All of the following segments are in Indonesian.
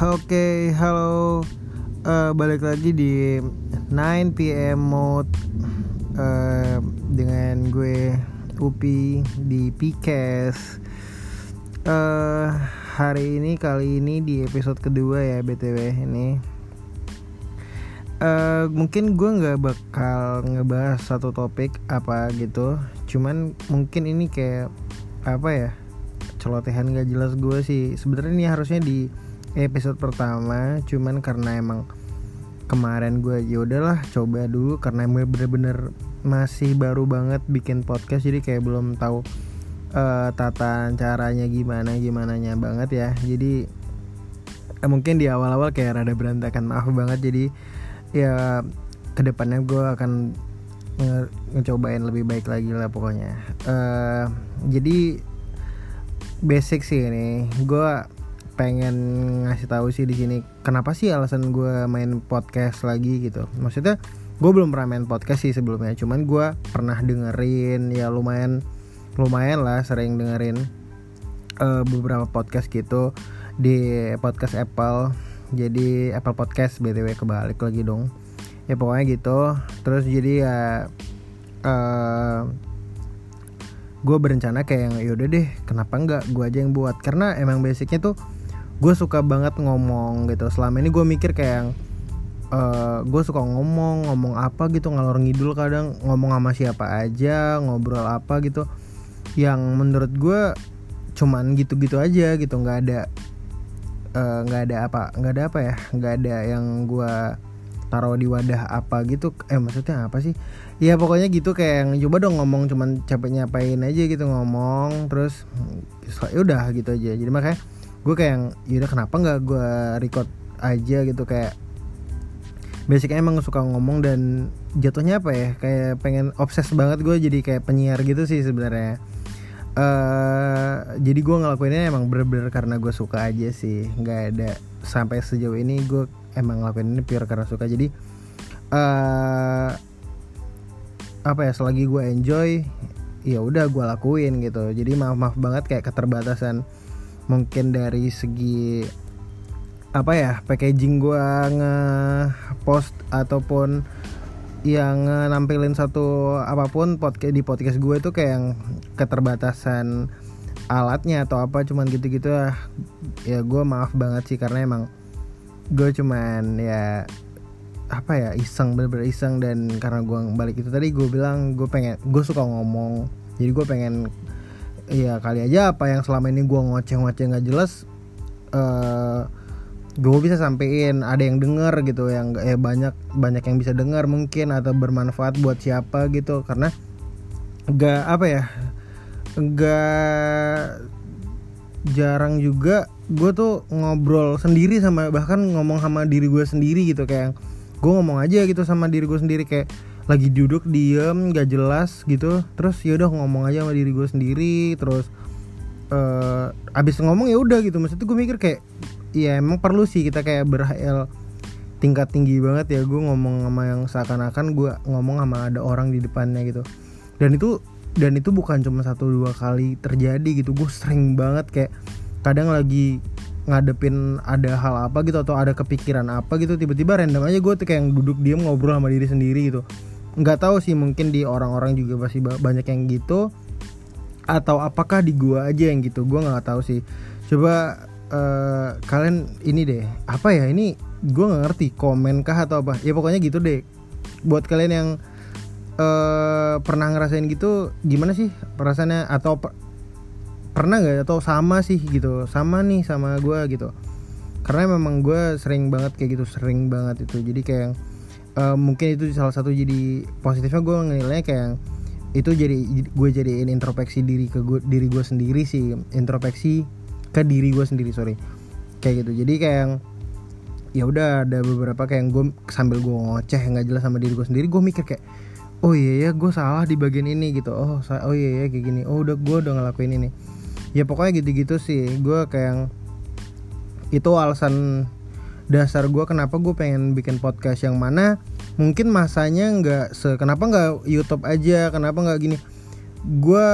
Oke, halo. Eh, balik lagi di 9 PM mode eh, dengan gue Upi di Pikes. Eh, hari ini kali ini di episode kedua ya btw ini. Eh, mungkin gue nggak bakal ngebahas satu topik apa gitu. Cuman mungkin ini kayak apa ya? Celotehan gak jelas gue sih. Sebenarnya ini harusnya di episode pertama cuman karena emang kemarin gue ya udahlah coba dulu karena emang bener-bener masih baru banget bikin podcast jadi kayak belum tahu uh, tata caranya gimana gimana nya banget ya. Jadi eh, mungkin di awal-awal kayak rada berantakan maaf banget jadi ya ke depannya gue akan nge ngecobain lebih baik lagi lah pokoknya. Uh, jadi basic sih ini gue pengen ngasih tahu sih di sini kenapa sih alasan gue main podcast lagi gitu. Maksudnya gue belum pernah main podcast sih sebelumnya cuman gue pernah dengerin ya lumayan lumayan lah sering dengerin uh, beberapa podcast gitu di podcast Apple. Jadi Apple Podcast btw kebalik lagi dong. Ya pokoknya gitu. Terus jadi ya uh, gue berencana kayak yang yaudah deh kenapa nggak gue aja yang buat? Karena emang basicnya tuh gue suka banget ngomong gitu. Selama ini gue mikir kayak uh, gue suka ngomong ngomong apa gitu ngalor ngidul kadang ngomong sama siapa aja ngobrol apa gitu. Yang menurut gue cuman gitu-gitu aja gitu nggak ada nggak uh, ada apa nggak ada apa ya nggak ada yang gue taruh di wadah apa gitu. Eh maksudnya apa sih? Ya pokoknya gitu kayak yang coba dong ngomong cuman capek nyapain aja gitu ngomong terus ya udah gitu aja. Jadi makanya gue kayak yang yaudah kenapa nggak gue record aja? Gitu kayak basicnya emang suka ngomong dan jatuhnya apa ya kayak pengen obses banget gue jadi kayak penyiar gitu sih sebenarnya. Uh, jadi gue ngelakuinnya emang bener-bener karena gue suka aja sih. Nggak ada sampai sejauh ini gue emang ngelakuin ini pure karena suka. Jadi uh, apa ya selagi gue enjoy ya udah gue lakuin gitu. Jadi maaf maaf banget kayak keterbatasan mungkin dari segi apa ya packaging gue nge post ataupun yang nampilin satu apa pun podcast di podcast gue itu kayak yang keterbatasan alatnya atau apa cuman gitu-gitu lah ya gue maaf banget sih karena emang gue cuman ya apa ya iseng bener-bener iseng. Dan karena gue balik itu tadi gue bilang gue pengen gue suka ngomong. Jadi gue pengen Iya kali aja apa yang selama ini gue ngoceh-ngoceh nggak jelas uh, gue bisa sampein. Ada yang denger gitu yang eh banyak banyak yang bisa dengar mungkin atau bermanfaat buat siapa gitu. Karena gak apa ya gak jarang juga gue tuh ngobrol sendiri sama bahkan ngomong sama diri gue sendiri gitu. Kayak gue ngomong aja gitu sama diri gue sendiri. Kayak lagi duduk diem gak jelas gitu. Terus ya udah ngomong aja sama diri gue sendiri terus uh, abis ngomong ya udah gitu. Maksudnya gue mikir kayak ya emang perlu sih kita kayak berhayal tingkat tinggi banget ya. Gue ngomong sama yang seakan-akan gue ngomong sama ada orang di depannya gitu. Dan itu dan itu bukan cuma satu dua kali terjadi gitu. Gue sering banget kayak kadang lagi ngadepin ada hal apa gitu atau ada kepikiran apa gitu tiba-tiba random aja gue tuh kayak duduk diem ngobrol sama diri sendiri gitu nggak tahu sih mungkin di orang-orang juga pasti banyak yang gitu. Atau apakah di gua aja yang gitu gua nggak tahu sih. Coba uh, kalian ini deh apa ya ini gua nggak ngerti komen kah atau apa? Ya pokoknya gitu deh. Buat kalian yang uh, pernah ngerasain gitu gimana sih perasaannya? Atau pernah nggak? Atau sama sih gitu sama nih sama gua gitu. Karena memang gue sering banget kayak gitu sering banget itu. Jadi kayak uh, mungkin itu salah satu jadi positifnya gue nilainya kayak itu jadi gue jadiin introspeksi diri ke gue diri gue sendiri sih. Introspeksi ke diri gue sendiri sorry. Kayak gitu. Jadi kayak ya udah ada beberapa kayak gue sambil gue ngoceh nggak jelas sama diri gue sendiri gue mikir kayak oh iya ya gue salah di bagian ini gitu. Oh oh iya ya kayak gini. Oh udah gue udah ngelakuin ini. Ya pokoknya gitu-gitu sih. Gue kayak itu alasan dasar gue kenapa gue pengen bikin podcast yang mana mungkin masanya nggak se kenapa nggak YouTube aja kenapa nggak gini. Gue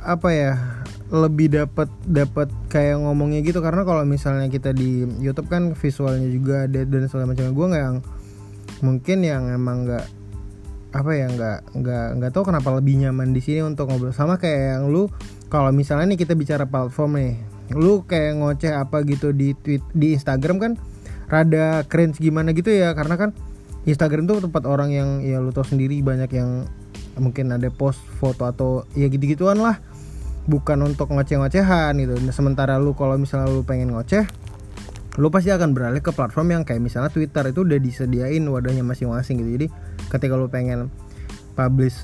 apa ya lebih dapat dapat kayak ngomongnya gitu karena kalau misalnya kita di YouTube kan visualnya juga ada dan segala macam gue nggak yang mungkin yang emang nggak apa ya nggak nggak nggak tahu kenapa lebih nyaman di sini untuk ngobrol. Sama kayak yang lu kalau misalnya nih kita bicara platform nih lu kayak ngoceh apa gitu di tweet di Instagram kan rada cringe gimana gitu ya karena kan Instagram tuh tempat orang yang ya lu tau sendiri banyak yang mungkin ada post foto atau ya gitu-gituan lah. Bukan untuk ngoceh-ngocehan gitu. Nah, sementara lu kalau misalnya lu pengen ngoceh lu pasti akan beralih ke platform yang kayak misalnya Twitter itu udah disediain wadahnya masing-masing gitu. Jadi ketika lu pengen publish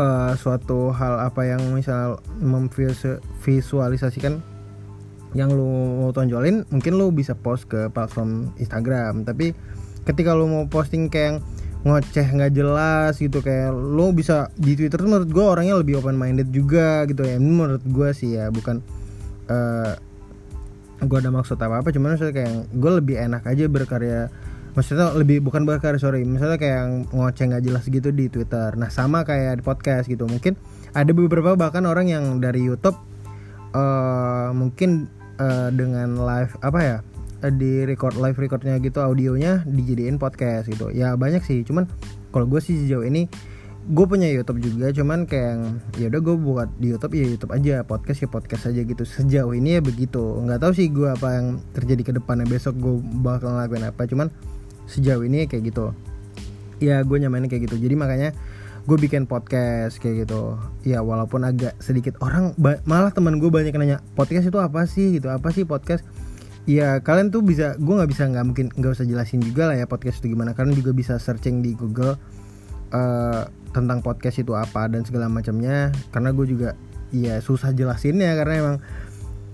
uh, suatu hal apa yang misal memvisualisasikan yang lu mau tonjolin mungkin lu bisa post ke platform Instagram. Tapi ketika lu mau posting kayak ngoceh nggak jelas gitu kayak lu bisa di Twitter menurut gue orangnya lebih open minded juga gitu ya. Ini menurut gue sih ya bukan uh, eh, gue ada maksud apa apa cuman maksudnya kayak gue lebih enak aja berkarya maksudnya lebih bukan berkarya sorry misalnya kayak ngoceh nggak jelas gitu di Twitter. Nah sama kayak di podcast gitu. Mungkin ada beberapa bahkan orang yang dari YouTube uh, mungkin uh, dengan live apa ya uh, di record live recordnya gitu audionya dijadiin podcast gitu. Ya banyak sih cuman kalau gue sih sejauh ini gue punya YouTube juga cuman kayak ya udah gue buat di YouTube ya YouTube aja podcast ya podcast aja gitu. Sejauh ini ya begitu. Nggak tahu sih gue apa yang terjadi ke depannya besok gue bakal ngelakuin apa cuman sejauh ini kayak gitu. Ya gue nyamain kayak gitu. Jadi makanya gue bikin podcast kayak gitu. Ya walaupun agak sedikit orang malah teman gue banyak nanya podcast itu apa sih? Gitu apa sih podcast? Ya kalian tuh bisa gue nggak bisa nggak mungkin nggak usah jelasin juga lah ya podcast itu gimana. Kalian juga bisa searching di Google uh, tentang podcast itu apa dan segala macamnya. Karena gue juga ya susah jelasinnya karena emang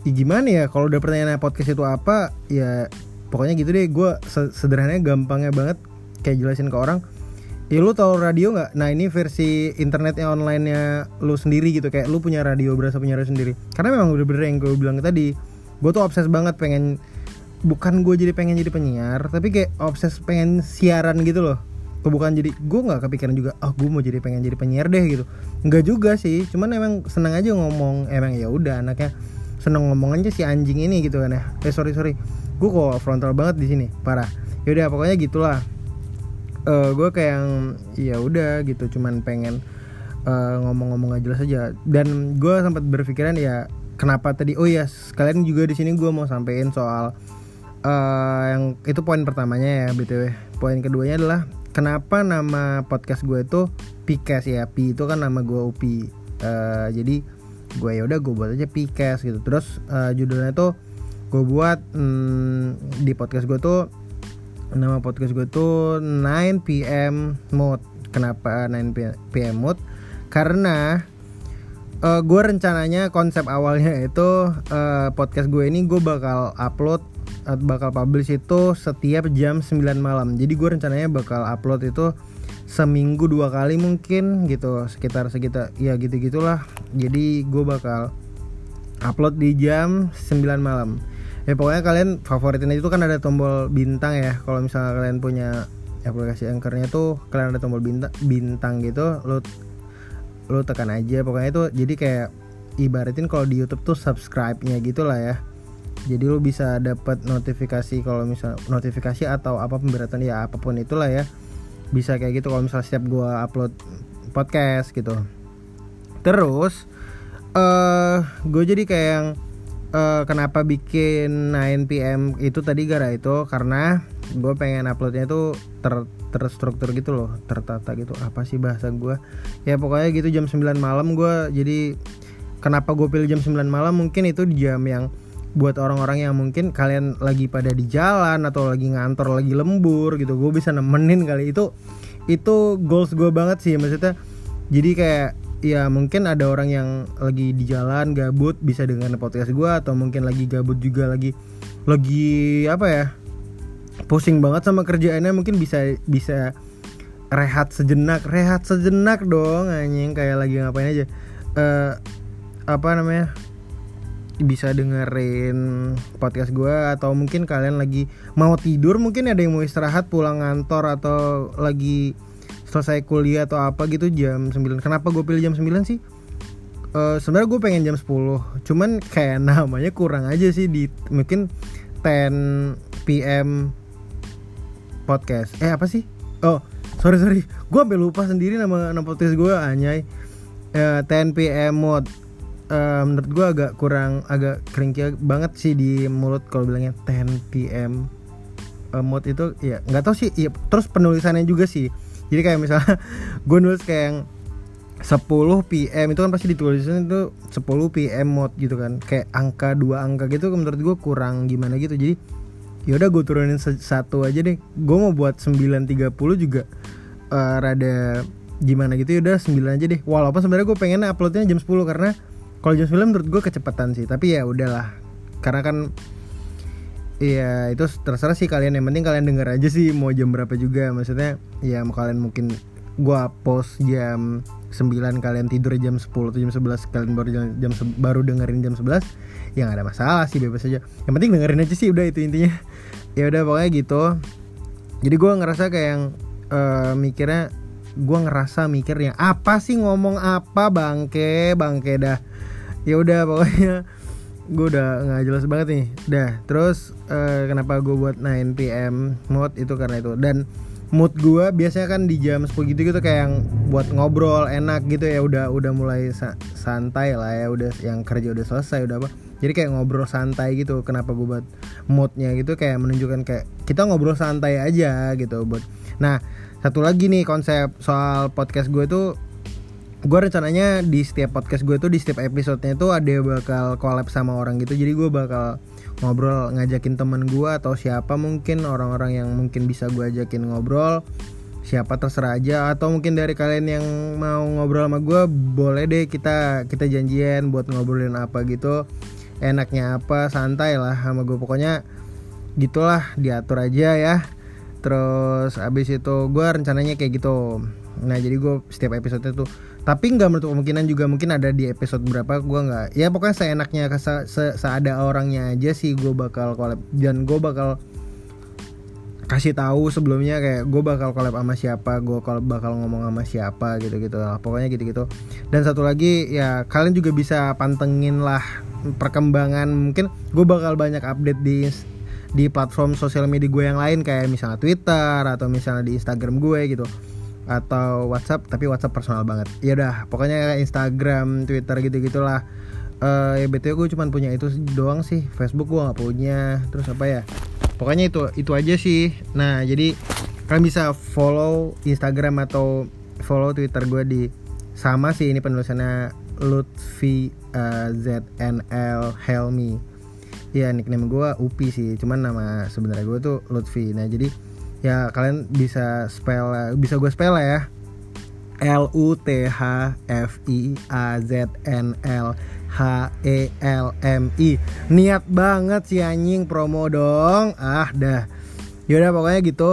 ya gimana ya kalau udah pertanyaan podcast itu apa ya pokoknya gitu deh. Gue sederhananya gampangnya banget kayak jelasin ke orang ya lu tau radio nggak? Nah ini versi internetnya online nya lu sendiri gitu. Kayak lu punya radio berasa punya radio sendiri. Karena memang udah bener yang gue bilang tadi gue tuh obses banget pengen bukan gue jadi pengen jadi penyiar tapi kayak obses pengen siaran gitu loh. Bukan jadi gue nggak kepikiran juga oh gue mau jadi pengen jadi penyiar deh gitu. Nggak juga sih cuman emang seneng aja ngomong. Emang ya udah anaknya seneng ngomong aja si anjing ini gitu kan ya. Eh sorry sorry. Gue kok frontal banget di sini parah. Yaudah pokoknya gitulah uh, eh, gue kayak ya udah gitu. Cuman pengen uh, ngomong-ngomong gak jelas aja. Dan gue sempat berpikiran ya kenapa tadi oh ya sekalian juga di sini gue mau sampein soal uh, yang itu poin pertamanya ya btw poin keduanya adalah kenapa nama podcast gue itu Pikas ya? Pi itu kan nama gue Upi uh, jadi gue ya udah gue buat aja Pikas gitu. Terus uh, judulnya tuh gue buat hmm, di podcast gue tuh nama podcast gue tuh 9 PM Mode kenapa 9 PM Mode karena uh, gue rencananya konsep awalnya itu uh, podcast gue ini gue bakal upload uh, bakal publish itu setiap jam 9 malam. Jadi gue rencananya bakal upload itu seminggu dua kali mungkin gitu sekitar sekitar ya gitu gitulah jadi gue bakal upload di jam 9 malam ya pokoknya kalian favoritin itu kan ada tombol bintang ya. Kalau misalnya kalian punya aplikasi anchornya tuh kalian ada tombol bintang bintang gitu lo lo tekan aja. Pokoknya itu jadi kayak ibaratin kalau di YouTube tuh subscribe-nya gitu lah ya. Jadi lo bisa dapat notifikasi kalau misal notifikasi atau apa pemberatan ya apa pun itulah ya. Bisa kayak gitu kalau misalnya setiap gua upload podcast gitu. Terus eh uh, gue jadi kayak yang uh, kenapa bikin 9 PM itu tadi gara itu? Karena gue pengen uploadnya itu ter terstruktur gitu loh tertata gitu. Apa sih bahasa gue ya pokoknya gitu jam 9 malam gue jadi kenapa gue pilih jam 9 malam? Mungkin itu jam yang buat orang-orang yang mungkin kalian lagi pada di jalan atau lagi ngantor lagi lembur gitu gue bisa nemenin kali. Itu itu goals gue banget sih maksudnya. Jadi kayak ya mungkin ada orang yang lagi di jalan gabut bisa dengan podcast gue atau mungkin lagi gabut juga lagi lagi apa ya pusing banget sama kerjaannya mungkin bisa bisa rehat sejenak rehat sejenak dong anjing kayak lagi ngapain aja. Uh, apa namanya bisa dengerin podcast gue atau mungkin kalian lagi mau tidur mungkin ada yang mau istirahat pulang ngantor atau lagi selesai kuliah atau apa gitu jam 9 kenapa gue pilih jam 9 sih? Uh, sebenarnya gue pengen jam 10 cuman kayak namanya kurang aja sih di mungkin 10 PM podcast. Eh apa sih? Oh sorry sorry. Gue sampai lupa sendiri nama nama podcast gue anyai uh, 10 PM mode uh, menurut gue agak kurang agak keringkia banget sih di mulut kalau bilangnya 10 PM mode itu ya nggak tahu sih. Ya, terus penulisannya juga sih jadi kayak misalnya gue nulis kayak yang 10 PM itu kan pasti ditulisin itu 10 PM mode gitu kan. Kayak angka dua angka gitu menurut gue kurang gimana gitu. Jadi ya udah gue turunin satu aja deh. Gue mau buat 9.30 juga uh, rada gimana gitu ya udah 9 aja deh. Walaupun sebenarnya gue pengen uploadnya jam 10 karena kalau jam 9 menurut gue kecepatan sih. Tapi ya udahlah karena kan Iya itu terserah sih kalian. Yang penting kalian denger aja sih mau jam berapa juga. Maksudnya ya mau kalian mungkin gua post jam 9 kalian tidur jam 10 atau jam 11 kalian baru jam, jam baru dengerin jam 11 ya gak ada masalah sih bebas aja. Yang penting dengerin aja sih udah itu intinya. Ya udah pokoknya gitu. Jadi gua ngerasa kayak yang uh, mikirnya gua ngerasa mikirnya apa sih ngomong apa bangke bangke dah. Ya udah pokoknya gue udah nggak jelas banget nih. Dah terus uh, kenapa gue buat 9 pm mode itu karena itu. Dan mood gue biasanya kan di jam 10 gitu gitu kayak yang buat ngobrol enak gitu ya. Udah udah mulai sa santai lah ya. Udah yang kerja udah selesai udah apa. Jadi kayak ngobrol santai gitu kenapa gue buat moodnya gitu kayak menunjukkan kayak kita ngobrol santai aja gitu buat. Nah satu lagi nih konsep soal podcast gue tuh gue rencananya di setiap podcast gue tuh di setiap episodenya tuh ada bakal collab sama orang gitu. Jadi gue bakal ngobrol ngajakin temen gue atau siapa mungkin orang-orang yang mungkin bisa gue ajakin ngobrol. Siapa terserah aja. Atau mungkin dari kalian yang mau ngobrol sama gue boleh deh kita kita janjian buat ngobrolin apa gitu. Enaknya apa santai lah sama gue pokoknya gitulah diatur aja ya terus abis itu gue rencananya kayak gitu. Nah jadi gue setiap episode itu tapi nggak menutup kemungkinan juga mungkin ada di episode berapa gue nggak ya pokoknya seenaknya se, se seada orangnya aja sih gue bakal collab dan gue bakal kasih tahu sebelumnya kayak gue bakal collab sama siapa gue kalau bakal ngomong sama siapa gitu gitu lah pokoknya gitu gitu dan satu lagi ya kalian juga bisa pantengin lah perkembangan mungkin gue bakal banyak update di di platform sosial media gue yang lain kayak misalnya Twitter atau misalnya di Instagram gue gitu atau WhatsApp tapi WhatsApp personal banget. Ya udah pokoknya Instagram Twitter gitu gitulah uh, ya btw gue cuma punya itu doang sih Facebook gue nggak punya terus apa ya? Pokoknya itu itu aja sih. Nah jadi kalian bisa follow Instagram atau follow Twitter gue di sama sih ini penulisannya Lutfi uh, ZNL Helmi ya nickname gue Upi sih. Cuman nama sebenarnya gue tuh Lutfi. Nah jadi ya kalian bisa spell bisa gue spell ya. L U T H F I A Z N L H E L M I. Niat banget si anjing promo dong. Ah dah. Yaudah pokoknya gitu.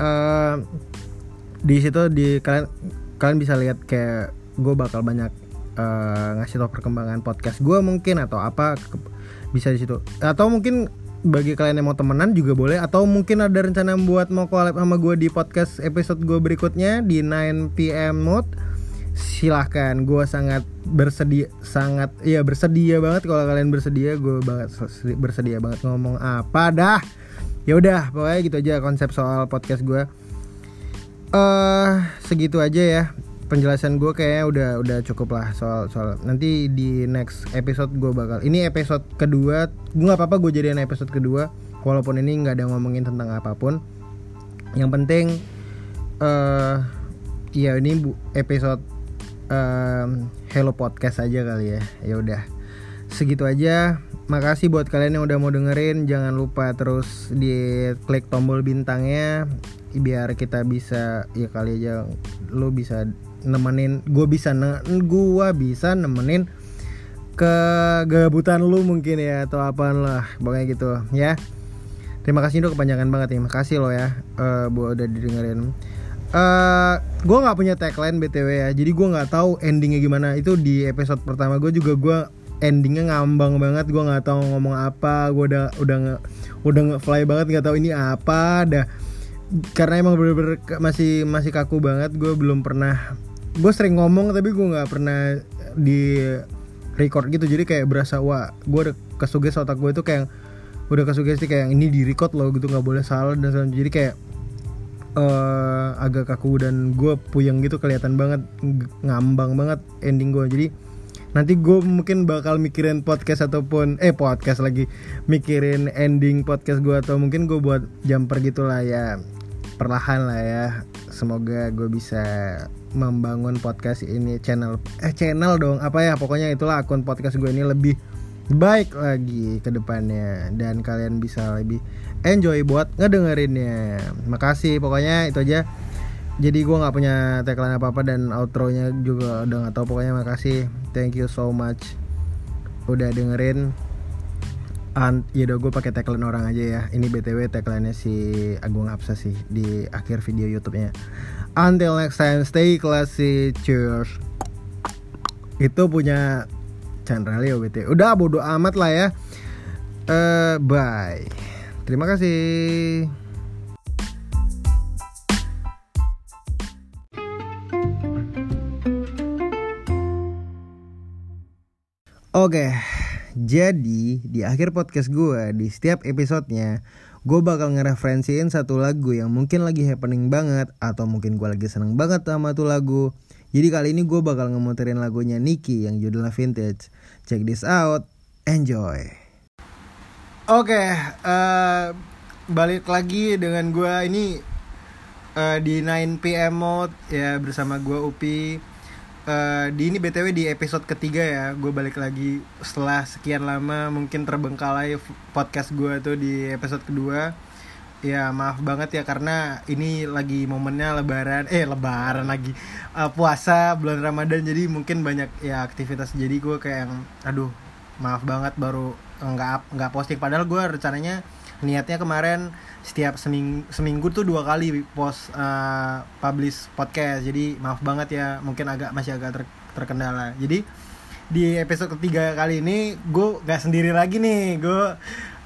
Uh, di situ di kalian kalian bisa lihat kayak gue bakal banyak uh, ngasih tau perkembangan podcast gue mungkin atau apa bisa di situ. Atau mungkin bagi kalian yang mau temenan juga boleh atau mungkin ada rencana buat mau collab sama gue di podcast episode gue berikutnya di 9 PM mode silahkan. Gue sangat bersedia sangat ya bersedia banget kalau kalian bersedia. Gue banget bersedia banget ngomong apa dah. Ya udah pokoknya gitu aja konsep soal podcast gue eh uh, segitu aja ya penjelasan gue kayaknya udah udah cukup lah soal soal. Nanti di next episode gue bakal ini episode kedua gue nggak apa-apa gue jadiin episode kedua walaupun ini nggak ada ngomongin tentang apa pun. Yang penting uh, ya ini bu episode um, Hello Podcast aja kali ya. Ya udah. Segitu aja. Makasih buat kalian yang udah mau dengerin. Jangan lupa terus di klik tombol bintangnya biar kita bisa ya kali aja lo bisa nemenin gue bisa ne gue bisa nemenin kegabutan lu mungkin ya atau apa lah pokoknya gitu ya. Terima kasih dong kepanjangan banget nih makasih lo ya uh, buat udah didengerin. Uh, gue nggak punya tagline btw ya. Jadi gue nggak tahu endingnya gimana. Itu di episode pertama gue juga gue endingnya ngambang banget. Gue nggak tahu ngomong apa. Gue udah udah nge, udah nge fly banget. Nggak tahu ini apa. Dah. Karena emang bener-bener masih masih kaku banget. Gue belum pernah gue sering ngomong tapi gue nggak pernah di record gitu. Jadi kayak berasa wah gue udah kesuges otak gue tuh kayak udah kesugesti kayak ini di record loh gitu nggak boleh salah dan segala- jadi kayak eh agak kaku dan gue puyeng gitu kelihatan banget ng- ngambang banget ending gue jadi nanti gue mungkin bakal mikirin podcast ataupun eh podcast lagi mikirin ending podcast gue atau mungkin gue buat jumper gitulah ya perlahan lah ya. Semoga gue bisa membangun podcast ini channel eh channel dong apa ya pokoknya itulah akun podcast gue ini lebih baik lagi ke depannya dan kalian bisa lebih enjoy buat ngedengerinnya. Makasih pokoknya itu aja. Jadi gue nggak punya tagline apa apa dan outro-nya juga udah nggak tahu pokoknya makasih. Thank you so much udah dengerin. An ya udah gue pakai tagline orang aja ya. Ini btw tagline-nya si Agung Hapsa sih di akhir video YouTube-nya until next time stay classy cheers. Itu punya Chandra Leo BT udah bodo amat lah ya. Eh bye. Terima kasih. Oke, jadi di akhir podcast gue di setiap episodenya gue bakal ngereferensiin satu lagu yang mungkin lagi happening banget atau mungkin gue lagi seneng banget sama tuh lagu. Jadi kali ini gue bakal ngemuterin lagunya Nicky yang judulnya Vintage. Check this out, enjoy. Oke, eh, balik lagi dengan gue ini eh, di 9 PM mode ya bersama gue Upi. Eh, di ini btw di episode ketiga ya. Gue balik lagi setelah sekian lama mungkin terbengkalai podcast gue tuh di episode kedua. Ya maaf banget ya karena ini lagi momennya lebaran. Eh lebaran lagi. Eh, puasa bulan ramadan jadi mungkin banyak ya aktivitas. Jadi gue kayak yang aduh maaf banget baru nggak nggak posting. Padahal gue rencananya niatnya kemarin setiap seming, seminggu tuh dua kali post eh, publish podcast. Jadi maaf banget ya mungkin agak masih agak ter- terkendala. Jadi di episode ketiga kali ini gue gak sendiri lagi nih. Gue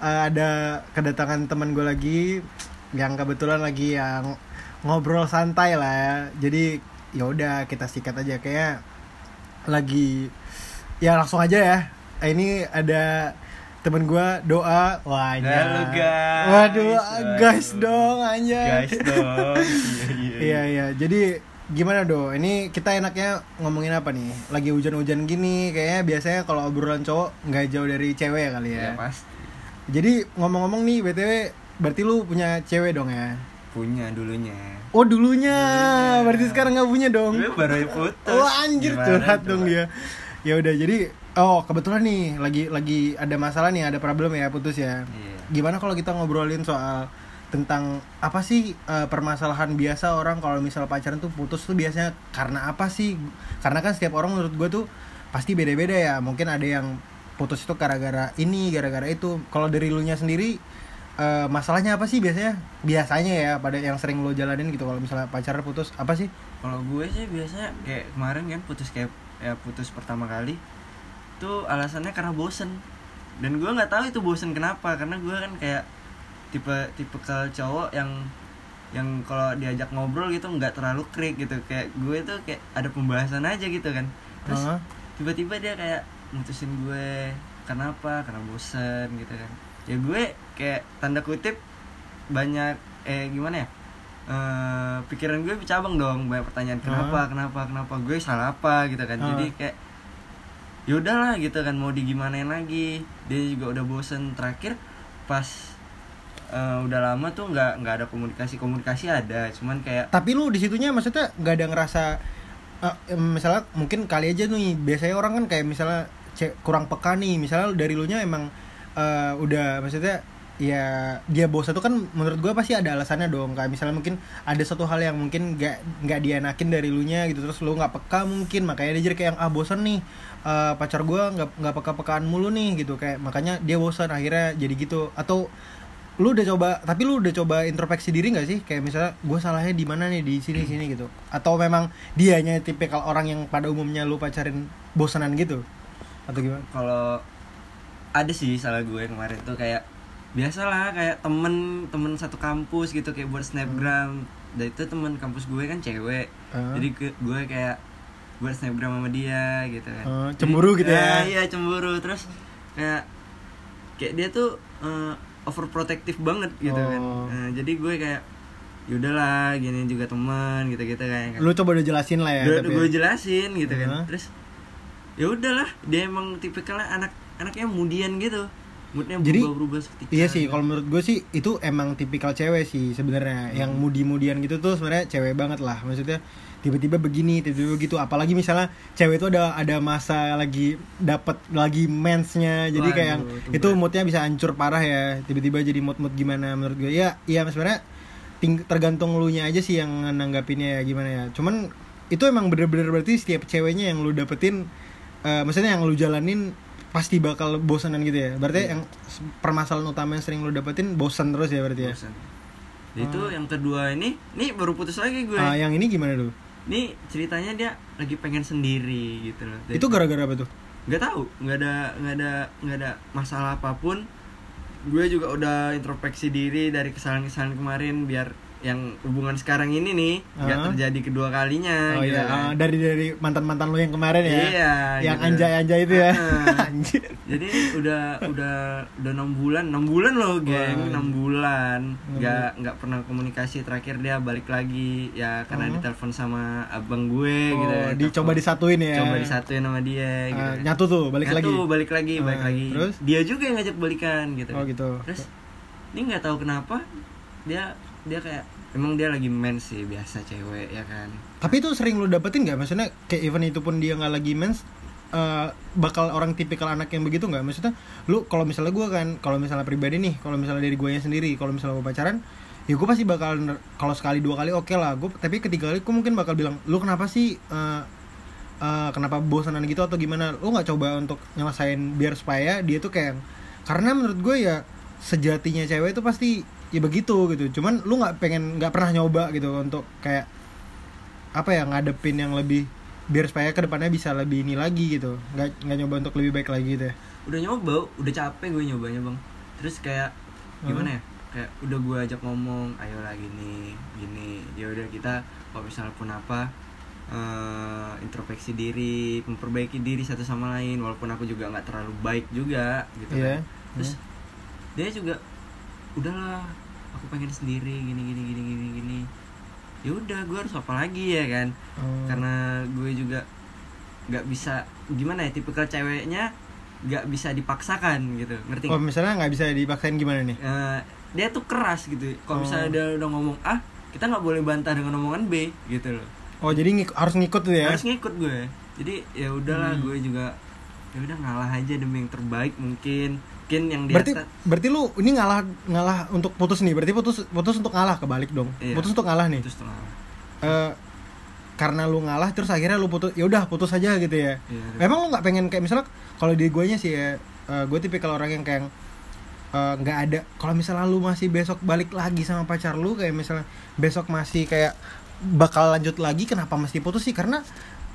eh, ada kedatangan teman gue lagi yang kebetulan lagi yang ngobrol santai lah ya. Jadi ya udah kita sikat aja. Kayak lagi ya langsung aja ya. Eh, ini ada temen gue doa wah Halo, anjay. guys. waduh Waduh. guys dong aja guys dong Iya iya. Jadi gimana do? Ini kita enaknya ngomongin apa nih? Lagi hujan-hujan gini, kayaknya biasanya kalau obrolan cowok nggak jauh dari cewek kali ya. ya pasti Jadi ngomong-ngomong nih, btw, berarti lu punya cewek dong ya? punya dulunya Oh dulunya, Dulunya. berarti sekarang nggak punya dong? baru putus Oh anjir curhat dong dia. Ya udah jadi, oh kebetulan nih lagi lagi ada masalah nih, ada problem ya putus ya. Iya. gimana kalau kita ngobrolin soal tentang apa sih eh, permasalahan biasa orang kalau misal pacaran tuh putus tuh biasanya karena apa sih? Karena kan setiap orang menurut gue tuh pasti beda-beda ya. Mungkin ada yang putus itu gara-gara ini, gara-gara itu. Kalau dari lu nya sendiri eh, masalahnya apa sih biasanya? Biasanya ya pada yang sering lo jalanin gitu kalau misalnya pacaran putus apa sih? kalau gue sih biasanya kayak kemarin kan putus kayak ya putus pertama kali tuh alasannya karena bosen. Dan gue nggak tahu itu bosen kenapa karena gue kan kayak tipe tipe ke cowok yang yang kalau diajak ngobrol gitu nggak terlalu krik gitu. Kayak gue tuh kayak ada pembahasan aja gitu kan. Terus Heeh. tiba-tiba dia kayak mutusin gue karena apa karena bosen gitu kan. Ya gue kayak tanda kutip banyak eh gimana ya Eh, pikiran gue bercabang dong banyak pertanyaan kenapa? Kenapa? Kenapa? Gue salah apa gitu kan. Ah. jadi kayak yaudahlah gitu kan mau digimanain lagi? Dia juga udah bosen. Terakhir pas eh, udah lama tuh nggak nggak ada komunikasi. Komunikasi ada cuman kayak Tapi lu di situnya maksudnya nggak ada ngerasa em, misalnya mungkin kali aja nih biasanya orang kan kayak misalnya kurang peka nih. Misalnya dari lu nya emang eh, udah maksudnya ya dia bosan tuh kan menurut gue pasti ada alasannya dong. Kayak misalnya mungkin ada satu hal yang mungkin nggak nggak dianakin dari lu nya gitu. Terus lu nggak peka mungkin. Makanya dia jadi kayak yang ah bosan nih. Eh, pacar gue nggak nggak peka-pekaan mulu nih gitu. Kayak makanya dia bosan akhirnya jadi gitu. Atau lu udah coba tapi lu udah coba introspeksi diri nggak sih? Kayak misalnya gue salahnya di mana nih? Di sini sini gitu. Atau memang dianya tipikal orang yang pada umumnya lu pacarin bosanan gitu? Atau gimana? Kalau ada sih salah gue kemarin tuh kayak biasalah kayak temen temen satu kampus gitu kayak buat snapgram. Dan itu temen kampus gue kan cewek. Ah. jadi ke, gue kayak buat snapgram sama dia gitu kan. Jadi- cemburu gitu ya? Ah, iya cemburu. Terus kayak kayak dia tuh eh, overprotective banget gitu kan. Oh. Nah, jadi gue kayak yaudahlah gini juga teman gitu gitu kayak lu coba udah jelasin lah ya gue tapi. gue jelasin gitu kan. Hah? terus ya udahlah dia emang tipikalnya anak anaknya mudian gitu moodnya Jadi, berubah seketika Iya sih, kalau menurut gue sih itu emang tipikal cewek sih sebenarnya. Yang Hmm. mudi-mudian gitu tuh sebenarnya cewek banget lah. Maksudnya tiba-tiba begini, tiba-tiba begitu. Apalagi misalnya cewek itu ada ada masa lagi dapat lagi mensnya, jadi kayak yang Waduh, itu moodnya bisa hancur parah ya. Tiba-tiba jadi mood-mood gimana menurut gue. Ya, iya sebenarnya tergantung lu nya aja sih yang nanggapinnya ya gimana ya. Cuman itu emang bener-bener berarti setiap ceweknya yang lu dapetin, eh, maksudnya yang lu jalanin pasti bakal bosanan gitu ya. Berarti Iya. yang permasalahan utama yang sering lu dapetin bosan terus ya berarti ya. Bosan. itu yang kedua ini nih baru putus lagi gue Ah, yang ini gimana tuh? Nih ceritanya dia lagi pengen sendiri gitu loh. Dan Itu gara-gara apa tuh? nggak tahu, nggak ada nggak ada nggak ada masalah apa pun. Gue juga udah introspeksi diri dari kesalahan-kesalahan kemarin biar yang hubungan sekarang ini nih nggak Ah. terjadi kedua kalinya. Oh gitu iya, ah, dari dari mantan-mantan lu yang kemarin ya. Iya, Yang gitu. anjay-anjay itu ya. Ah. Anjir. Jadi udah udah udah enam bulan, enam bulan loh, geng, Wah. enam bulan, nggak nggak pernah komunikasi. Terakhir dia balik lagi, ya karena Oh. ditelepon sama abang gue gitu. Oh, kan. dicoba Telepon. disatuin ya. coba disatuin sama dia gitu. Ah, kan. nyatu tuh, balik Nyatu, lagi. balik lagi, balik Ah, lagi. terus? Dia juga yang ngajak balikan gitu. Oh gitu. Terus ini nggak tahu kenapa dia dia kayak emang dia lagi mens sih biasa cewek ya kan. Tapi itu sering lu dapetin nggak? Maksudnya kayak even itu pun dia nggak lagi mens, eh, bakal orang tipikal anak yang begitu nggak? Maksudnya lu kalau misalnya gue kan, kalau misalnya pribadi nih, kalau misalnya dari gue sendiri, kalau misalnya gue pacaran, ya gue pasti bakal kalau sekali dua kali oke lah. Gue tapi ketiga kali gue mungkin bakal bilang, lu kenapa sih? eh, eh, kenapa bosanan gitu atau gimana? Lu nggak coba untuk nyelesain biar supaya dia tuh kayak, karena menurut gue ya sejatinya cewek itu pasti ya begitu gitu. Cuman lu nggak pengen nggak pernah nyoba gitu untuk kayak apa ya ngadepin yang lebih biar supaya ke depannya bisa lebih ini lagi gitu. Nggak nggak nyoba untuk lebih baik lagi gitu ya. Udah nyoba udah capek gue nyobanya bang. Terus kayak gimana ya? Kayak udah gue ajak ngomong ayo lah gini gini. Ya udah kita kalau misalnya pun apa eh, introspeksi diri memperbaiki diri satu sama lain walaupun aku juga nggak terlalu baik juga gitu Iya, kan. terus dia juga udahlah aku pengen sendiri gini gini gini gini gini. Ya udah gue harus apa lagi ya kan? Hmm. karena gue juga nggak bisa gimana ya tipikal ceweknya nggak bisa dipaksakan gitu. Ngerti oh misalnya nggak bisa dipaksain gimana nih? Eh, dia tuh keras gitu. Kalau Oh. misalnya dia udah ngomong A kita nggak boleh bantah dengan omongan B gitu loh. Oh jadi ngik- harus ngikut tuh ya? Harus ngikut gue. Jadi ya udahlah Hmm. gue juga ya udah ngalah aja demi yang terbaik mungkin mungkin yang di berarti atas berarti lu ini ngalah ngalah untuk putus nih berarti putus putus untuk ngalah kebalik dong Iya. putus untuk ngalah nih setengah Eh, karena lu ngalah terus akhirnya lu putus ya udah putus aja gitu ya Iya. Emang lu nggak pengen kayak misalnya kalau di gue nya sih ya, eh, gue tipikal orang yang kayak eh, nggak ada. Kalau misalnya lu masih besok balik lagi sama pacar lu kayak misalnya besok masih kayak bakal lanjut lagi, kenapa mesti putus sih? Karena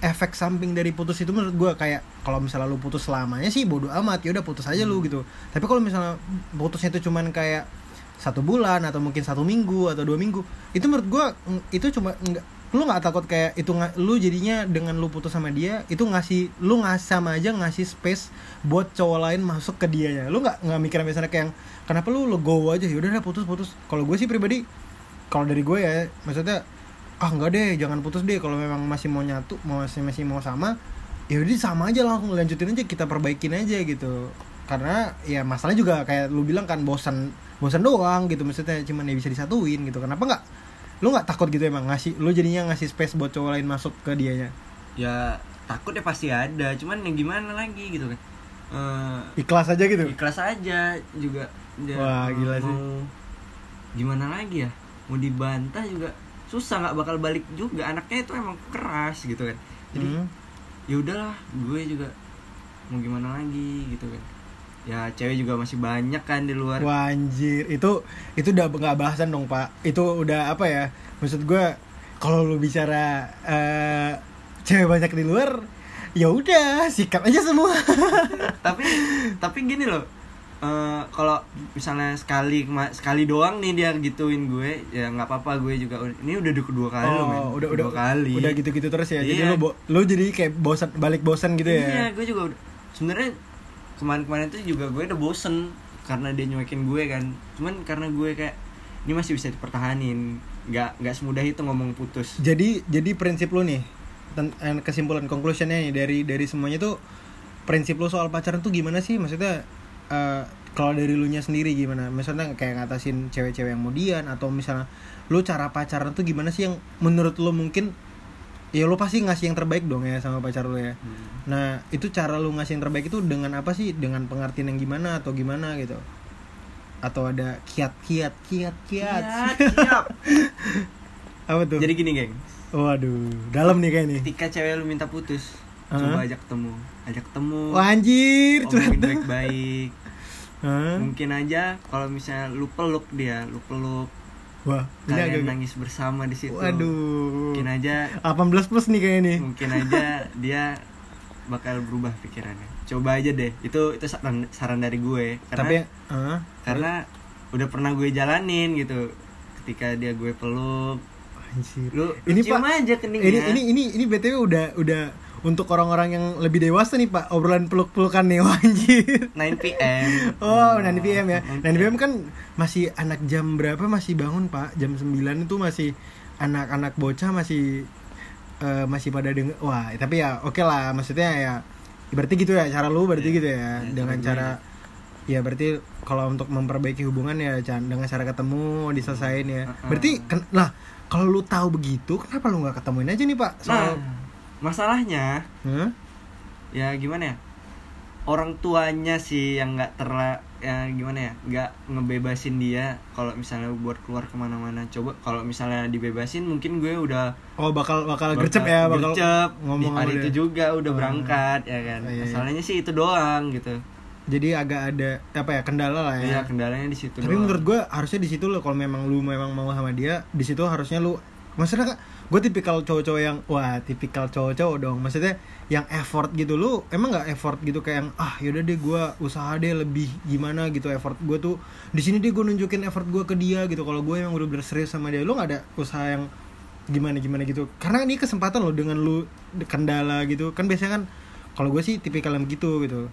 efek samping dari putus itu menurut gue kayak kalau misalnya lu putus selamanya sih bodoh amat ya udah putus aja lu gitu. Tapi kalau misalnya putusnya itu cuman kayak satu bulan atau mungkin satu minggu atau dua minggu itu menurut gue itu cuma nggak lu nggak takut kayak itu lu jadinya dengan lu putus sama dia itu ngasih lu ngasih sama aja ngasih space buat cowok lain masuk ke dianya. Lu nggak nggak mikir misalnya kayak yang, kenapa lu legowo aja? Ya udah putus putus. Kalau gue sih pribadi kalau dari gue ya maksudnya ah enggak deh jangan putus deh. Kalau memang masih mau nyatu mau masih masih mau sama ya udah sama aja langsung lanjutin aja kita perbaikin aja gitu. Karena ya masalahnya juga kayak lu bilang kan bosan bosan doang gitu maksudnya cuman ya bisa disatuin gitu. Kenapa nggak lu nggak takut gitu emang ngasih lu jadinya ngasih space buat cowok lain masuk ke dianya? Ya takut ya pasti ada cuman ya gimana lagi gitu kan. Eh, ikhlas aja gitu? ikhlas aja juga. Wah, gila sih. gimana lagi ya? Mau dibantah juga susah nggak bakal balik juga. Anaknya itu emang keras gitu kan. Jadi Hmm. ya udahlah gue juga mau gimana lagi gitu kan. Ya cewek juga masih banyak kan di luar. Wah anjir. Itu itu udah nggak bahasan dong pak. Itu udah apa ya? Maksud gue kalau lu bicara eh cewek banyak di luar ya udah sikat aja semua. Tapi tapi gini loh eh, kalau misalnya sekali sekali doang nih dia gituin gue ya nggak apa-apa gue juga ini udah kedua kali loh men Oh, udah udah Kedua kali udah gitu-gitu terus ya. Jadi Iya. lu bo- lu jadi kayak bosan balik bosan gitu ya. iya gue juga udah- sebenarnya kemarin-kemarin tuh juga gue udah bosen karena dia nyuekin gue kan cuman karena gue kayak ini masih bisa dipertahanin nggak nggak semudah itu ngomong putus Jadi jadi prinsip lu nih eh, kesimpulan conclusionnya nih dari dari semuanya tuh prinsip lu soal pacaran tuh gimana sih? Maksudnya eh, kalau dari lu nya sendiri gimana? Misalnya kayak ngatasin cewek-cewek yang kemudian atau misalnya lu cara pacaran tuh gimana sih yang menurut lu mungkin ya lu pasti ngasih yang terbaik dong ya sama pacar lu ya. Nah, itu cara lu ngasih yang terbaik itu dengan apa sih? Dengan pengertian yang gimana atau gimana gitu? Atau ada kiat-kiat, kiat-kiat. siap Apa tuh? jadi gini geng Waduh, dalam nih kayak nih. ketika cewek lu minta putus Hah? coba ajak ketemu ajak ketemu Wah, anjir, curhat. omongin baik-baik Hah? mungkin aja kalau misalnya lu peluk dia lu peluk Wah, kalian agak nangis bersama di situ Waduh. mungkin aja 18 plus nih kayak nih. mungkin aja dia bakal berubah pikirannya coba aja deh itu itu saran saran dari gue karena Tapi Hah? karena udah pernah gue jalanin gitu ketika dia gue peluk anjir. lu, Ini, lu cium Pak, aja keningnya Ini ini ini ini BTW udah udah untuk orang-orang yang lebih dewasa nih Pak, obrolan peluk-pelukan nih wah, anjir. 9 PM Oh, 9 PM ya. 9 9 PM kan masih anak jam berapa masih bangun, Pak? Jam 9 itu masih anak-anak bocah masih eh, masih pada denger. Wah, tapi ya oke lah, maksudnya ya berarti gitu ya cara lu berarti Iya. gitu ya Ya, dengan cara ya berarti kalau untuk memperbaiki hubungan ya Chan, dengan cara ketemu diselesain ya. Berarti lah kalau lu tahu begitu kenapa lu nggak ketemuin aja nih, Pak? nah Soal masalahnya Hah? ya gimana ya orang tuanya sih yang nggak terla ya gimana ya nggak ngebebasin dia kalau misalnya buat keluar ke mana-mana coba kalau misalnya dibebasin mungkin gue udah Oh, bakal bakal gercep ya, bakal gercep di ngomong hari itu juga udah Hmm. berangkat ya kan Oh, iya, iya. masalahnya sih itu doang gitu Jadi agak ada apa ya kendala lah ya. ya kendalanya di situ Tapi doang. menurut gue harusnya di situ lo kalau memang lu memang mau sama dia, di situ harusnya lu maksudnya gue tipikal cowok-cowok yang wah tipikal cowok-cowok dong. Maksudnya yang effort gitu lu emang nggak effort gitu kayak yang ah yaudah deh gue usaha deh lebih gimana gitu. Effort gue tuh di sini deh gue nunjukin effort gue ke dia gitu. Kalau gue emang udah bener serius sama dia lu nggak ada usaha yang gimana gimana gitu. Karena ini kesempatan lo dengan lu kendala gitu. Kan biasanya kan kalau gue sih tipikal yang gitu gitu.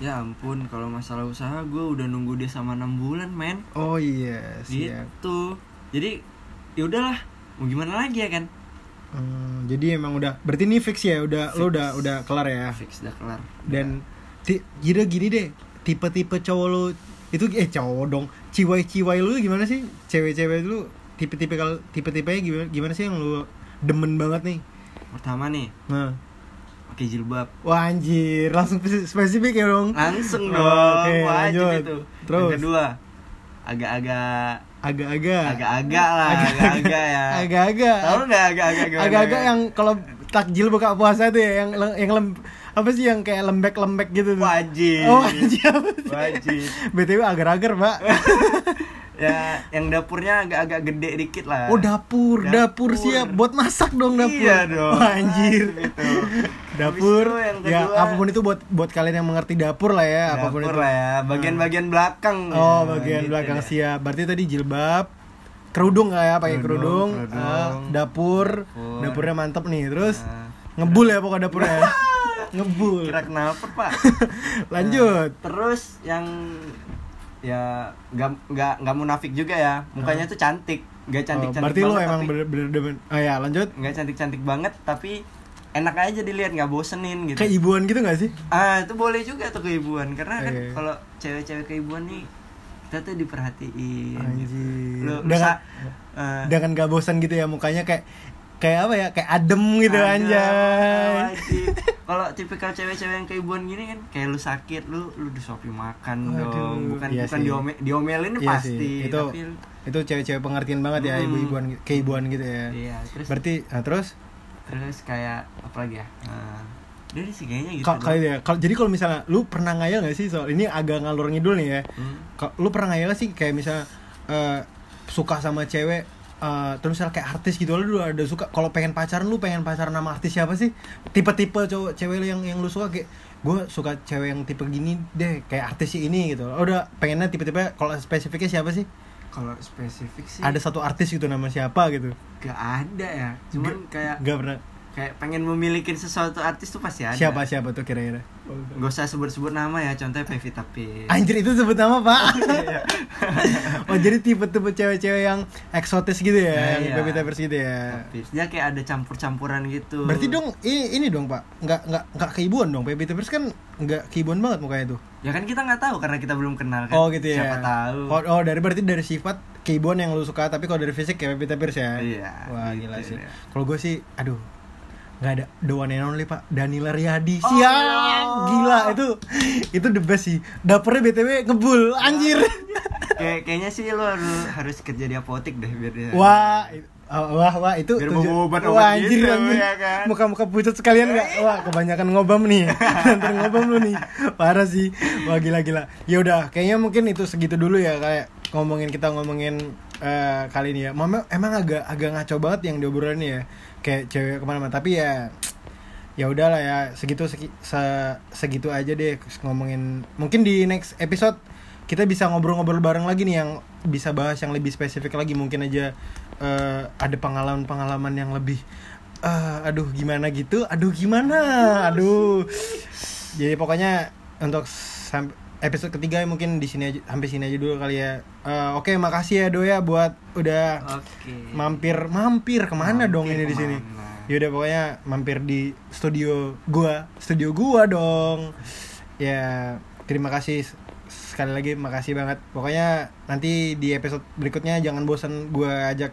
Ya ampun kalau masalah usaha gue udah nunggu dia sama enam bulan men. Oh iya siap. Gitu. Jadi ya udahlah mau gimana lagi ya kan? Hmm, jadi emang udah berarti ini fix ya? Udah lo Fix. udah udah kelar ya? Fix udah kelar. Dan ti, gini deh. Tipe-tipe cowok lo itu eh cowok dong. Ciwai-ciwai lu gimana sih? Cewek-cewek lu tipe-tipe kalau tipe-tipenya gimana gimana sih yang lu demen banget nih? Pertama nih. Nah. Pakai jilbab. Wah anjir. Langsung spesi- spesifik ya dong? Langsung Oh, dong. Oke, wajib lanjut. itu. Terus? yang kedua agak-agak agak-agak. Agak-agak lah agak-agak. ya. Agak-agak. Tahu nggak agak-agak agak-agak yang kalau takjil buka puasa tuh ya yang yang lem, apa sih yang kayak lembek-lembek gitu tuh? Wajib. Oh wajib. Wajib. Btw agar-agar pak ya yang dapurnya agak-agak gede dikit lah Oh dapur, dapur, Dapur. siap buat masak dong dapur. Iya dong. Wah, anjir. Gitu. Dapur. Itu yang Ya kedua- apa pun itu buat buat kalian yang mengerti dapur lah ya, apa pun dapur itu. lah ya bagian-bagian belakang Oh, ya, bagian gitu belakang deh. siap. Berarti tadi jilbab, kerudung nggak ya, pakai kerudung, Kerudung, kerudung. ah, dapur, Dapur. dapurnya mantep nih. Terus Nah. ngebul ya pokoknya dapurnya. ngebul. kira kenapa pak Lanjut. terus yang ya nggak nggak nggak munafik juga ya mukanya tuh cantik nggak cantik Oh, cantik berarti lo emang tapi bener-bener demen. Oh ya, lanjut. nggak cantik cantik banget tapi enak aja dilihat nggak bosenin gitu Kayak ibuan gitu gak sih? ah itu boleh juga tuh keibuan karena kan kalau cewek-cewek keibuan nih kita tuh diperhatiin gitu. Anjir. lu, lu Dengan- sa- eh, Dengan gak bosan gitu ya mukanya kayak kayak apa ya? Kayak adem gitu ada, anjay. kalau tipikal cewek-cewek yang keibuan gini kan kayak lu sakit lu lu disuapin makan Waduh, dong. Bukan iya bukan sih. diome, diomelin Iya pasti sih, itu tapi itu cewek-cewek pengertian banget ya ibu-ibuan keibuan gitu ya. Iya terus berarti nah, terus? Terus kayak apa lagi ya? Nah, sih kayaknya gitu ya kalau jadi kalau misalnya lu pernah ngayal gak sih? Soal ini agak ngalur ngidul nih ya. Hmm. Lu pernah ngayal gak sih? Kayak misalnya eh, suka sama cewek eh, terus misalnya kayak artis gitu lu ada suka kalau pengen pacaran lu pengen pacaran sama artis siapa sih? Tipe-tipe cowok cewek lu yang yang lu suka kayak gue suka cewek yang tipe gini deh kayak artis si ini gitu. Oh, udah pengennya tipe-tipe kalau spesifiknya siapa sih? Kalau spesifik sih ada satu artis gitu nama siapa gitu. Gak ada ya cuman kayak Gak pernah kayak pengen memiliki sesuatu artis tuh pasti ada. Siapa siapa tuh kira-kira? Gak usah sebut-sebut nama ya, contohnya Pevita Pierce Anjir itu sebut nama pak. Iya. Oh jadi tipe-tipe cewek-cewek yang eksotis gitu ya Nah, Yang iya. baby tapers gitu ya? Pierce. Dia kayak ada campur-campuran gitu. Berarti dong ini, ini dong pak. Nggak, nggak, nggak keibuan dong. Baby tapers kan nggak keibuan banget mukanya tuh. Ya kan kita nggak tahu karena kita belum kenal kan. Oh gitu ya. Siapa tahu. Oh, oh dari berarti dari sifat keibuan yang lu suka Tapi kalau dari fisik kayak baby tapers ya? Iya, Wah gitu gila sih. ya. Kalau gue sih aduh nggak ada the one and only pak Danila Riyadi Oh. siang gila itu itu the best sih dapurnya btw ngebul anjir Kayak kayaknya sih lo harus, harus kerja di apotek deh biar dia Wah, oh, wah, wah itu Biar tuju- bawa obat-obat wah, anjir, gitu, anjir. ya kan? Muka-muka pucat sekalian nggak? Wah, kebanyakan ngobam nih. Ntar ngobam lu nih. Parah sih. Wah, gila-gila. Ya udah, kayaknya mungkin itu segitu dulu ya kayak ngomongin kita ngomongin eh, kali ini ya. Mama emang agak agak ngaco banget yang diobrolin ya. Kayak cewek ke mana-mana. Tapi ya ya udahlah ya segitu segi- se- segitu aja deh ngomongin. Mungkin di next episode kita bisa ngobrol-ngobrol bareng lagi nih yang bisa bahas yang lebih spesifik lagi. Mungkin aja eh, ada pengalaman-pengalaman yang lebih eh, aduh gimana gitu aduh gimana aduh. Jadi pokoknya untuk sam- episode ketiga mungkin di sini aja sampai sini aja dulu kali ya. Eh, oke makasih ya Doya buat udah Oke. mampir mampir ke mana dong Mampir ini di sini? ke mana? Yaudah pokoknya mampir di studio gua studio gua dong. Ya terima kasih sekali lagi makasih banget. Pokoknya nanti di episode berikutnya jangan bosan gua ajak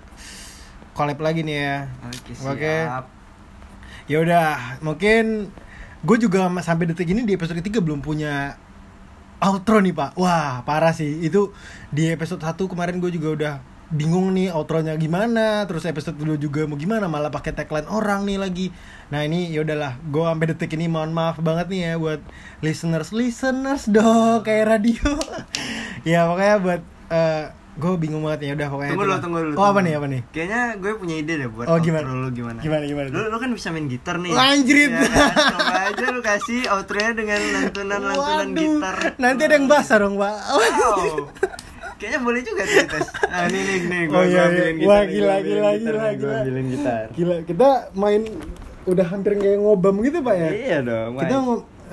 collab lagi nih ya. Oke Oke. siap. Ya udah mungkin gue juga sampai detik ini di episode ketiga belum punya outro nih pak. Wah parah sih. Itu di episode 1 kemarin gue juga udah bingung nih outronya gimana terus episode kedua juga mau gimana malah pakai tagline orang nih lagi. Nah ini ya udahlah gue sampai detik ini mohon maaf banget nih ya buat listeners listeners dong kayak radio. Ya pokoknya buat gue bingung banget ya udah pokoknya Tunggu dulu, tunggu dulu oh apa nih apa nih? Kayaknya gue punya ide deh buat Oh, outro gimana? lu gimana. Gimana, gimana? Lu, lu kan bisa main gitar nih. Wah, anjrit. Iya kan? Coba aja lu kasih outro-nya dengan lantunan-lantunan Waduh, gitar. Nanti ada yang basah dong pak. Wow. Kayaknya boleh juga tuh tes. Ah nih nih nih Oh, iya, iya. ambilin Wah, gila, gila, gitar gila, gila. ambilin gitar. Gila, kita main udah hampir kayak ngobam gitu pak ya. Iya dong Kita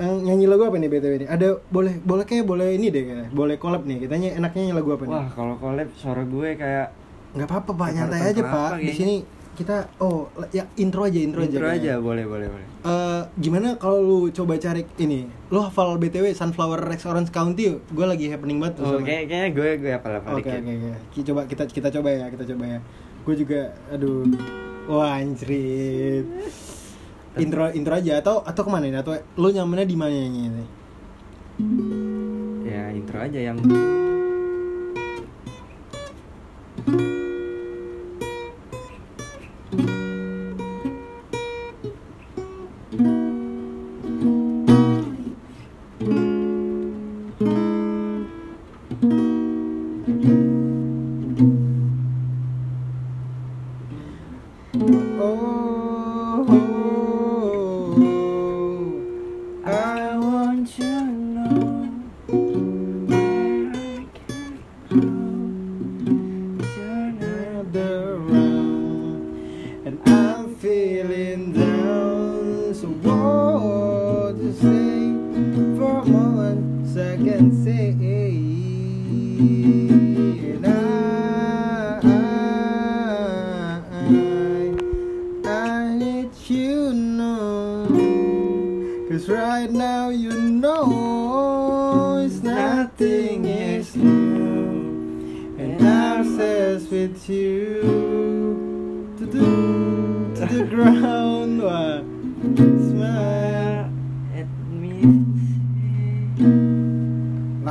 nyanyi lagu apa nih btw ini? Ada boleh boleh kayak boleh ini deh kayaknya. Boleh collab nih. Kita ny- enaknya nyanyi lagu apa nih? Wah kalau collab suara gue kayak Nggak apa-apa pak, nyantai aja pak. Di kayaknya. sini kita oh ya intro aja intro, intro aja. aja kayaknya. boleh boleh boleh Eh, gimana kalau lu coba cari ini? Lu hafal btw Sunflower Rex Orange County? Gue lagi happening banget Oh sama- kayak kayaknya gue gue apa apa Oke oke oke. Coba kita kita coba ya, kita coba ya. Gue juga aduh. Wah, anjrit. Intro intro aja atau atau ke mana ini? Atau lu nyamannya di mana ini? Ya intro aja yang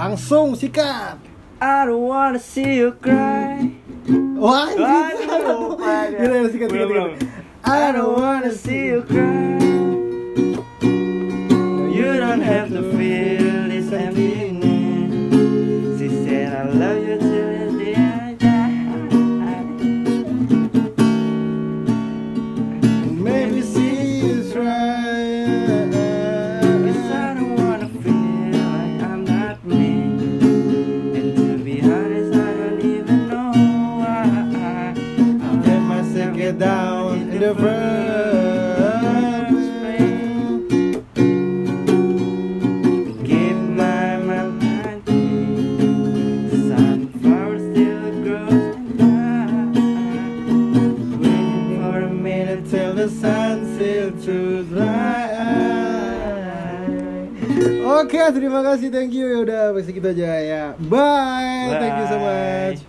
Langsung sikat. I don't wanna see you cry. Wah, ya. Sikat, sikat. I don't wanna see you. cry. You don't have to terima kasih, thank you. Ya udah, segitu aja ya. Bye. Thank you so much. Bye.